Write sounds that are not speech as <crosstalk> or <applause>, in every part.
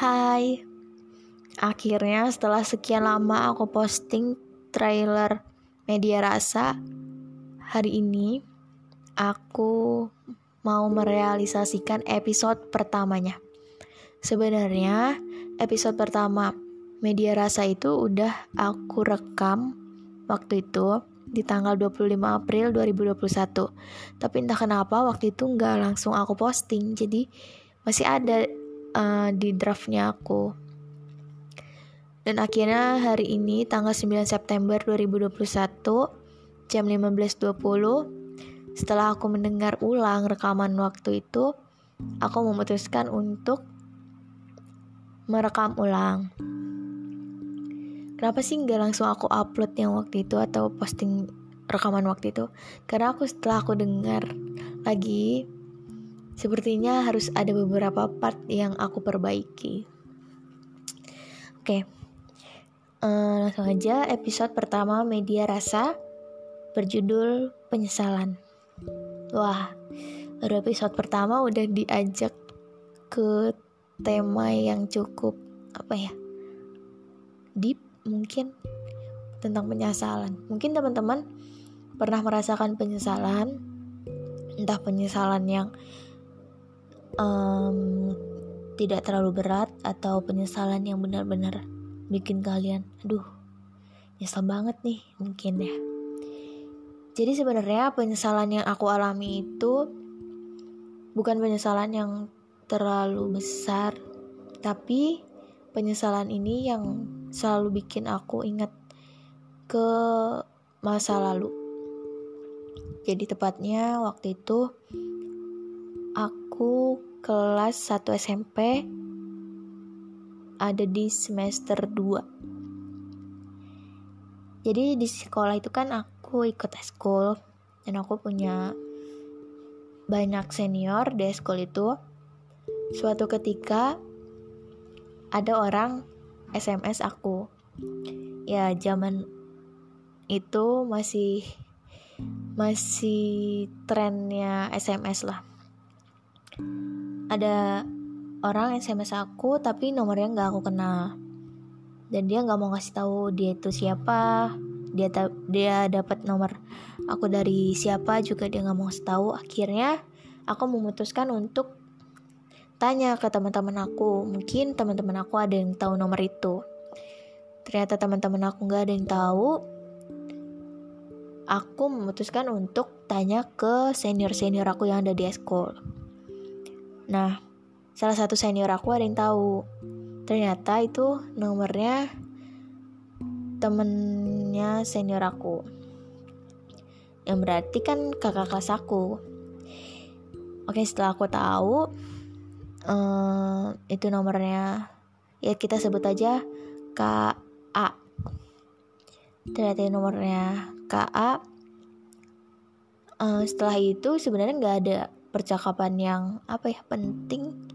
Hai, akhirnya setelah sekian lama aku posting trailer media rasa, hari ini aku mau merealisasikan episode pertamanya. Sebenarnya episode pertama media rasa itu udah aku rekam waktu itu di tanggal 25 April 2021. Tapi entah kenapa waktu itu nggak langsung aku posting, jadi masih ada uh, di draftnya aku. Dan akhirnya hari ini tanggal 9 September 2021 jam 15.20 setelah aku mendengar ulang rekaman waktu itu, aku memutuskan untuk merekam ulang kenapa sih nggak langsung aku upload yang waktu itu atau posting rekaman waktu itu karena aku setelah aku dengar lagi sepertinya harus ada beberapa part yang aku perbaiki oke okay. uh, eh, langsung aja episode pertama media rasa berjudul penyesalan wah baru episode pertama udah diajak ke tema yang cukup apa ya deep mungkin tentang penyesalan. Mungkin teman-teman pernah merasakan penyesalan, entah penyesalan yang um, tidak terlalu berat atau penyesalan yang benar-benar bikin kalian, aduh, nyesel banget nih mungkin ya. Jadi sebenarnya penyesalan yang aku alami itu bukan penyesalan yang terlalu besar, tapi penyesalan ini yang selalu bikin aku ingat ke masa lalu. Jadi tepatnya waktu itu kelas 1 SMP ada di semester 2. Jadi di sekolah itu kan aku ikut eskul dan aku punya banyak senior di eskul itu. Suatu ketika ada orang SMS aku ya zaman itu masih masih trennya SMS lah ada orang SMS aku tapi nomornya nggak aku kenal. Dan dia nggak mau ngasih tahu dia itu siapa. Dia dia dapat nomor aku dari siapa juga dia nggak mau ngasih tahu. Akhirnya aku memutuskan untuk tanya ke teman-teman aku. Mungkin teman-teman aku ada yang tahu nomor itu. Ternyata teman-teman aku nggak ada yang tahu. Aku memutuskan untuk tanya ke senior-senior aku yang ada di school nah salah satu senior aku ada yang tahu. Ternyata itu nomornya temennya senior aku. Yang berarti kan kakak kelas aku. Oke setelah aku tahu uh, itu nomornya. Ya kita sebut aja KA ternyata nomornya KA uh, setelah itu sebenarnya nggak ada percakapan yang apa ya penting.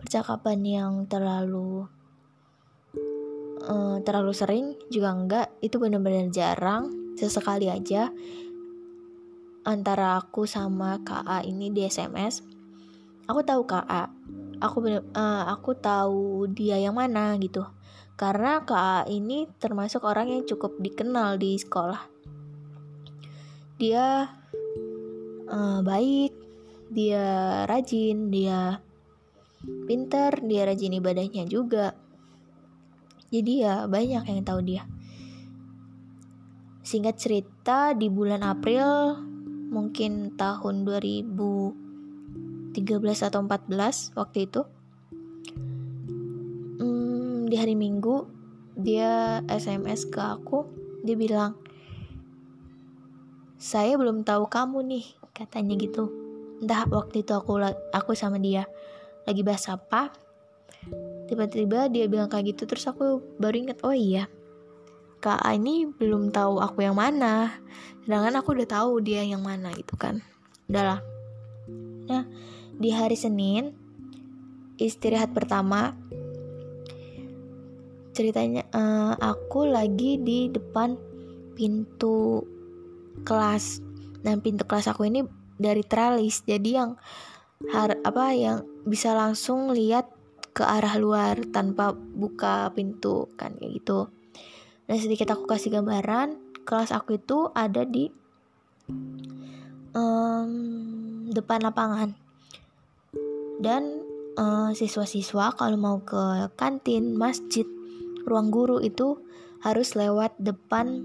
Percakapan yang terlalu uh, terlalu sering juga enggak. Itu benar-benar jarang sesekali aja. Antara aku sama KA ini di SMS aku tahu KA aku bener, uh, aku tahu dia yang mana gitu. Karena KA ini termasuk orang yang cukup dikenal di sekolah. Dia uh, baik dia rajin dia pinter dia rajin ibadahnya juga. Jadi ya banyak yang tahu dia. Singkat cerita di bulan April mungkin tahun 2000 13 atau 14 waktu itu hmm, di hari Minggu dia SMS ke aku. Dia bilang saya belum tahu kamu nih katanya gitu entah waktu itu aku aku sama dia lagi bahas apa tiba-tiba dia bilang kayak gitu terus aku baru inget oh iya kak ini belum tahu aku yang mana sedangkan aku udah tahu dia yang mana gitu kan. Udahlah nah di hari Senin istirahat pertama ceritanya uh, aku lagi di depan pintu kelas. Dan pintu kelas aku ini dari tralis. Jadi yang har apa yang bisa langsung lihat ke arah luar tanpa buka pintu kan kayak gitu. Nah sedikit aku kasih gambaran. Kelas aku itu ada di um, depan lapangan. Dan uh, siswa-siswa kalau mau ke kantin masjid ruang guru itu harus lewat depan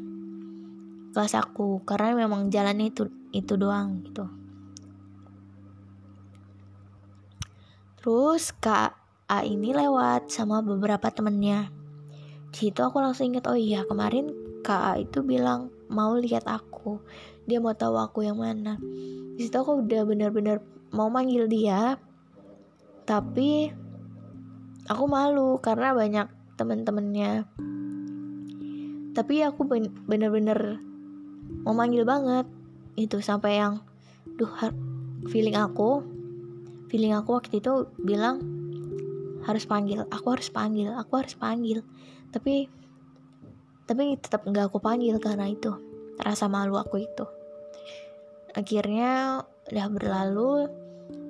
kelas aku. Karena memang jalannya itu itu doang gitu terus kak A ini lewat sama beberapa temennya. Di situ aku langsung inget oh iya kemarin kak A itu bilang mau lihat aku. Dia mau tahu aku yang mana. Di situ aku udah bener-bener mau manggil dia tapi aku malu karena banyak temen-temennya. Tapi aku bener-bener mau manggil banget. Itu sampai yang duh feeling aku feeling aku waktu itu bilang harus panggil aku harus panggil aku harus panggil. Tapi tapi tetap nggak aku panggil karena itu rasa malu aku itu. Akhirnya udah berlalu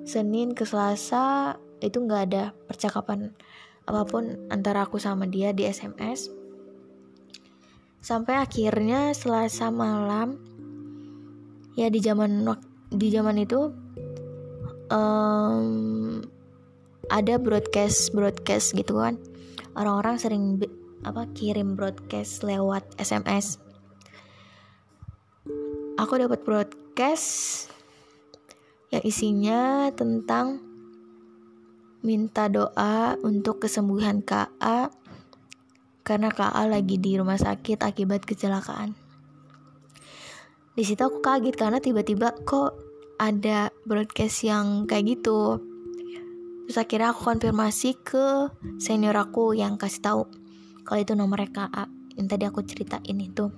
Senin ke Selasa itu nggak ada percakapan apa pun antara aku sama dia di SMS sampai akhirnya Selasa malam ya di zaman di zaman itu um, ada broadcast broadcast gitu kan orang-orang sering apa kirim broadcast lewat SMS aku dapat broadcast yang isinya tentang minta doa untuk kesembuhan KA karena KA lagi di rumah sakit akibat kecelakaan. Di situ aku kaget karena tiba-tiba kok ada broadcast yang kayak gitu. Terus akhirnya aku konfirmasi ke senior aku yang kasih tahu kalau itu nomornya KA yang tadi aku ceritain itu.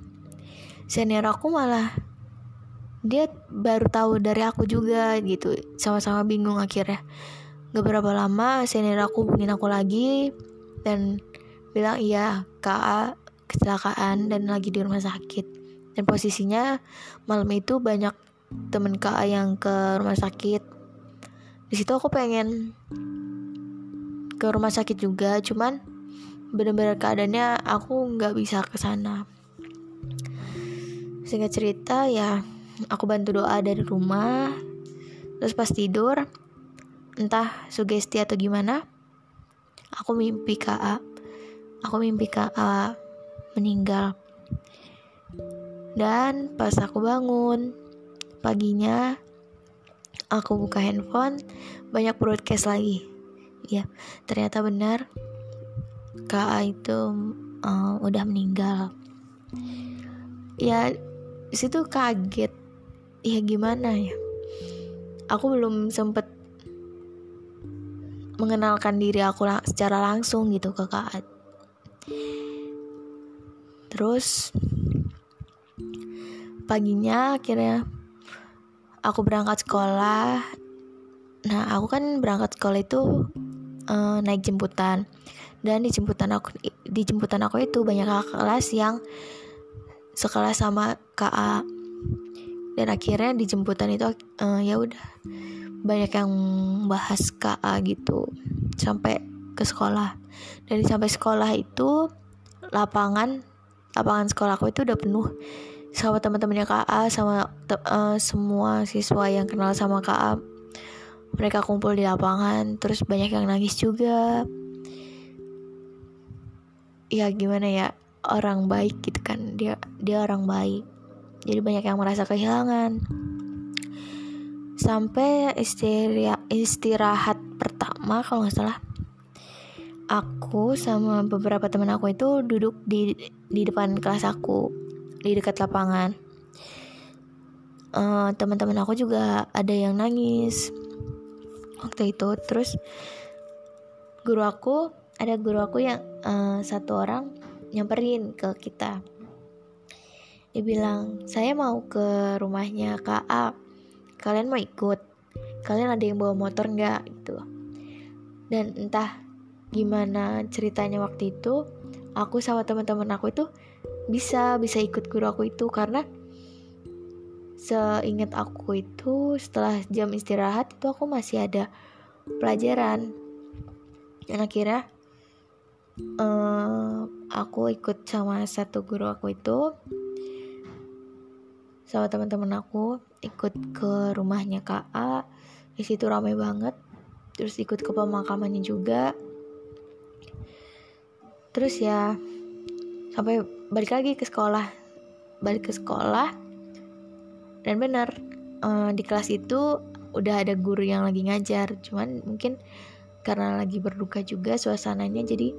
Senior aku malah dia baru tahu dari aku juga gitu, sama-sama bingung akhirnya Gak berapa lama senior aku hubungin aku lagi dan bilang iya KA kecelakaan dan lagi di rumah sakit dan posisinya malam itu banyak temen KA yang ke rumah sakit. Di situ aku pengen ke rumah sakit juga cuman bener-bener keadaannya aku nggak bisa ke sana. Sehingga cerita ya aku bantu doa dari rumah terus pas tidur entah sugesti atau gimana aku mimpi KA aku mimpi KA meninggal. Dan pas aku bangun paginya aku buka handphone banyak broadcast lagi. Ya ternyata benar KA itu uh, udah meninggal. Ya situ kaget. Ya gimana ya? Aku belum sempet mengenalkan diri aku lang secara langsung gitu ke Kak Terus paginya akhirnya aku berangkat sekolah. Nah, aku kan berangkat sekolah itu uh, naik jemputan. Dan di jemputan aku di jemputan aku itu banyak kakak kelas yang sekelas sama KA. Dan akhirnya di jemputan itu uh, ya udah banyak yang bahas KA gitu sampai ke sekolah dan sampai sekolah itu lapangan lapangan sekolahku itu udah penuh sama teman-temannya KA sama te uh, semua siswa yang kenal sama KA mereka kumpul di lapangan terus banyak yang nangis juga. Ya gimana ya orang baik gitu kan dia dia orang baik. Jadi banyak yang merasa kehilangan. Sampai istirahat, istirahat pertama kalau nggak salah aku sama beberapa teman aku itu duduk di di depan kelas aku di dekat lapangan. Uh, teman-teman aku juga ada yang nangis waktu itu. Terus guru aku ada guru aku yang uh, satu orang nyamperin ke kita. Dia bilang saya mau ke rumahnya kak A. Kalian mau ikut? Kalian ada yang bawa motor nggak? Gitu. Dan entah gimana ceritanya waktu itu aku sama teman-teman aku itu bisa bisa ikut guru aku itu. Karena seingat aku itu setelah jam istirahat itu aku masih ada pelajaran. Dan akhirnya uh, aku ikut sama satu guru aku itu sama teman-teman aku ikut ke rumahnya KA di situ ramai banget. Terus ikut ke pemakamannya juga. Terus ya sampai balik lagi ke sekolah. Balik ke sekolah. Dan benar uh, di kelas itu udah ada guru yang lagi ngajar. Cuman mungkin karena lagi berduka juga suasananya jadi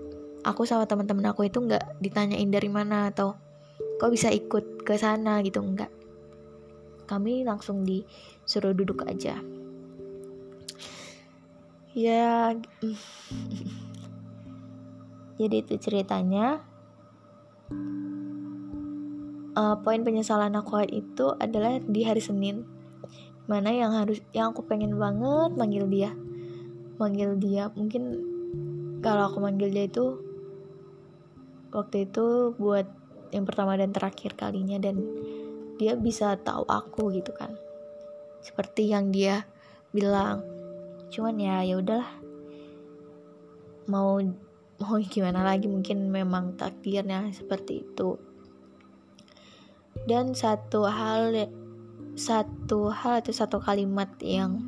aku sama teman-teman aku itu nggak ditanyain dari mana atau kok bisa ikut ke sana gitu enggak kami langsung disuruh duduk aja. Ya <laughs> jadi itu ceritanya uh, poin penyesalan aku itu adalah di hari Senin. Mana yang harus yang aku pengen banget manggil dia. Manggil dia mungkin kalau aku manggil dia itu waktu itu buat yang pertama dan terakhir kalinya dan dia bisa tahu aku gitu kan. Seperti yang dia bilang. Cuman ya ya udahlah. Mau mau gimana lagi? Mungkin memang takdirnya seperti itu. Dan satu hal satu hal atau satu kalimat yang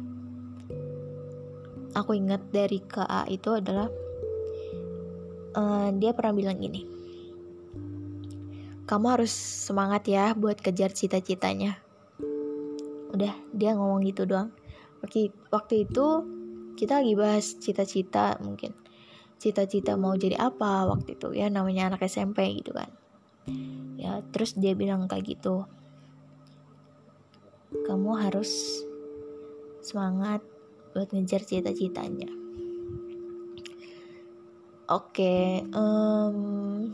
aku ingat dari KA itu adalah uh, dia pernah bilang gini kamu harus semangat ya buat kejar cita-citanya. Udah dia ngomong gitu doang. Waktu waktu itu kita lagi bahas cita-cita mungkin cita-cita mau jadi apa waktu itu. Ya namanya anak SMP gitu kan. Ya terus dia bilang kayak gitu. Kamu harus semangat buat ngejar cita-citanya. Oke um,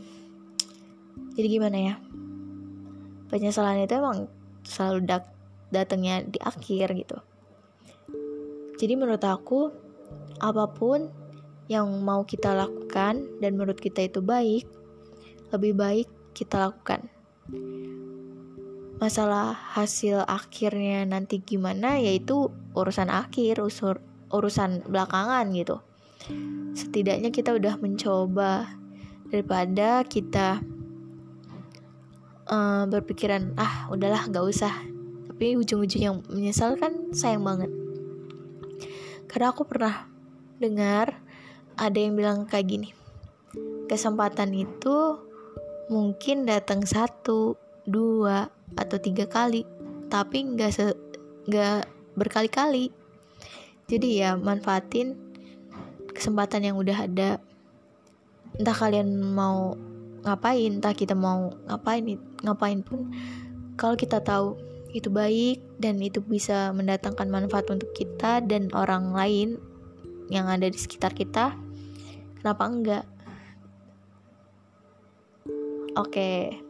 jadi gimana ya? Penyesalan itu emang selalu dat datangnya di akhir gitu. Jadi menurut aku apa pun yang mau kita lakukan dan menurut kita itu baik lebih baik kita lakukan. Masalah hasil akhirnya nanti gimana yaitu urusan akhir usur urusan belakangan gitu. Setidaknya kita udah mencoba daripada kita uh, berpikiran ah udahlah nggak usah. Tapi ujung-ujungnya menyesal kan sayang banget. Karena aku pernah dengar ada yang bilang kayak gini kesempatan itu mungkin datang satu dua atau tiga kali tapi nggak se nggak berkali-kali. Jadi ya manfaatin kesempatan yang udah ada. Entah kalian mau ngapain entah kita mau ngapain ngapain pun kalau kita tahu itu baik dan itu bisa mendatangkan manfaat untuk kita dan orang lain yang ada di sekitar kita kenapa enggak? Oke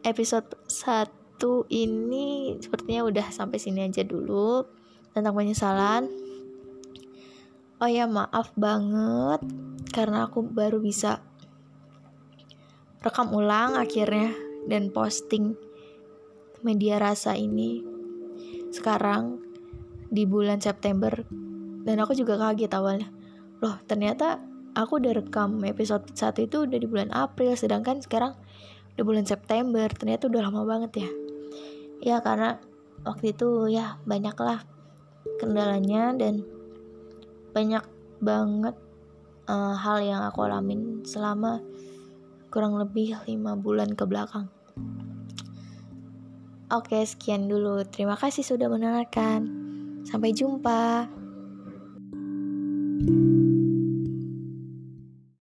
episode 1 ini sepertinya udah sampai sini aja dulu tentang penyesalan. Oh ya maaf banget karena aku baru bisa rekam ulang akhirnya dan posting media rasa ini sekarang di bulan September. Dan aku juga kaget awalnya. Loh ternyata aku udah rekam episode 1 itu udah di bulan April sedangkan sekarang udah bulan September ternyata udah lama banget ya ya karena waktu itu ya banyaklah kendalanya dan banyak banget uh, hal yang aku alamin selama kurang lebih lima bulan ke belakang. Oke, sekian dulu. Terima kasih sudah mendengarkan. Sampai jumpa. thank you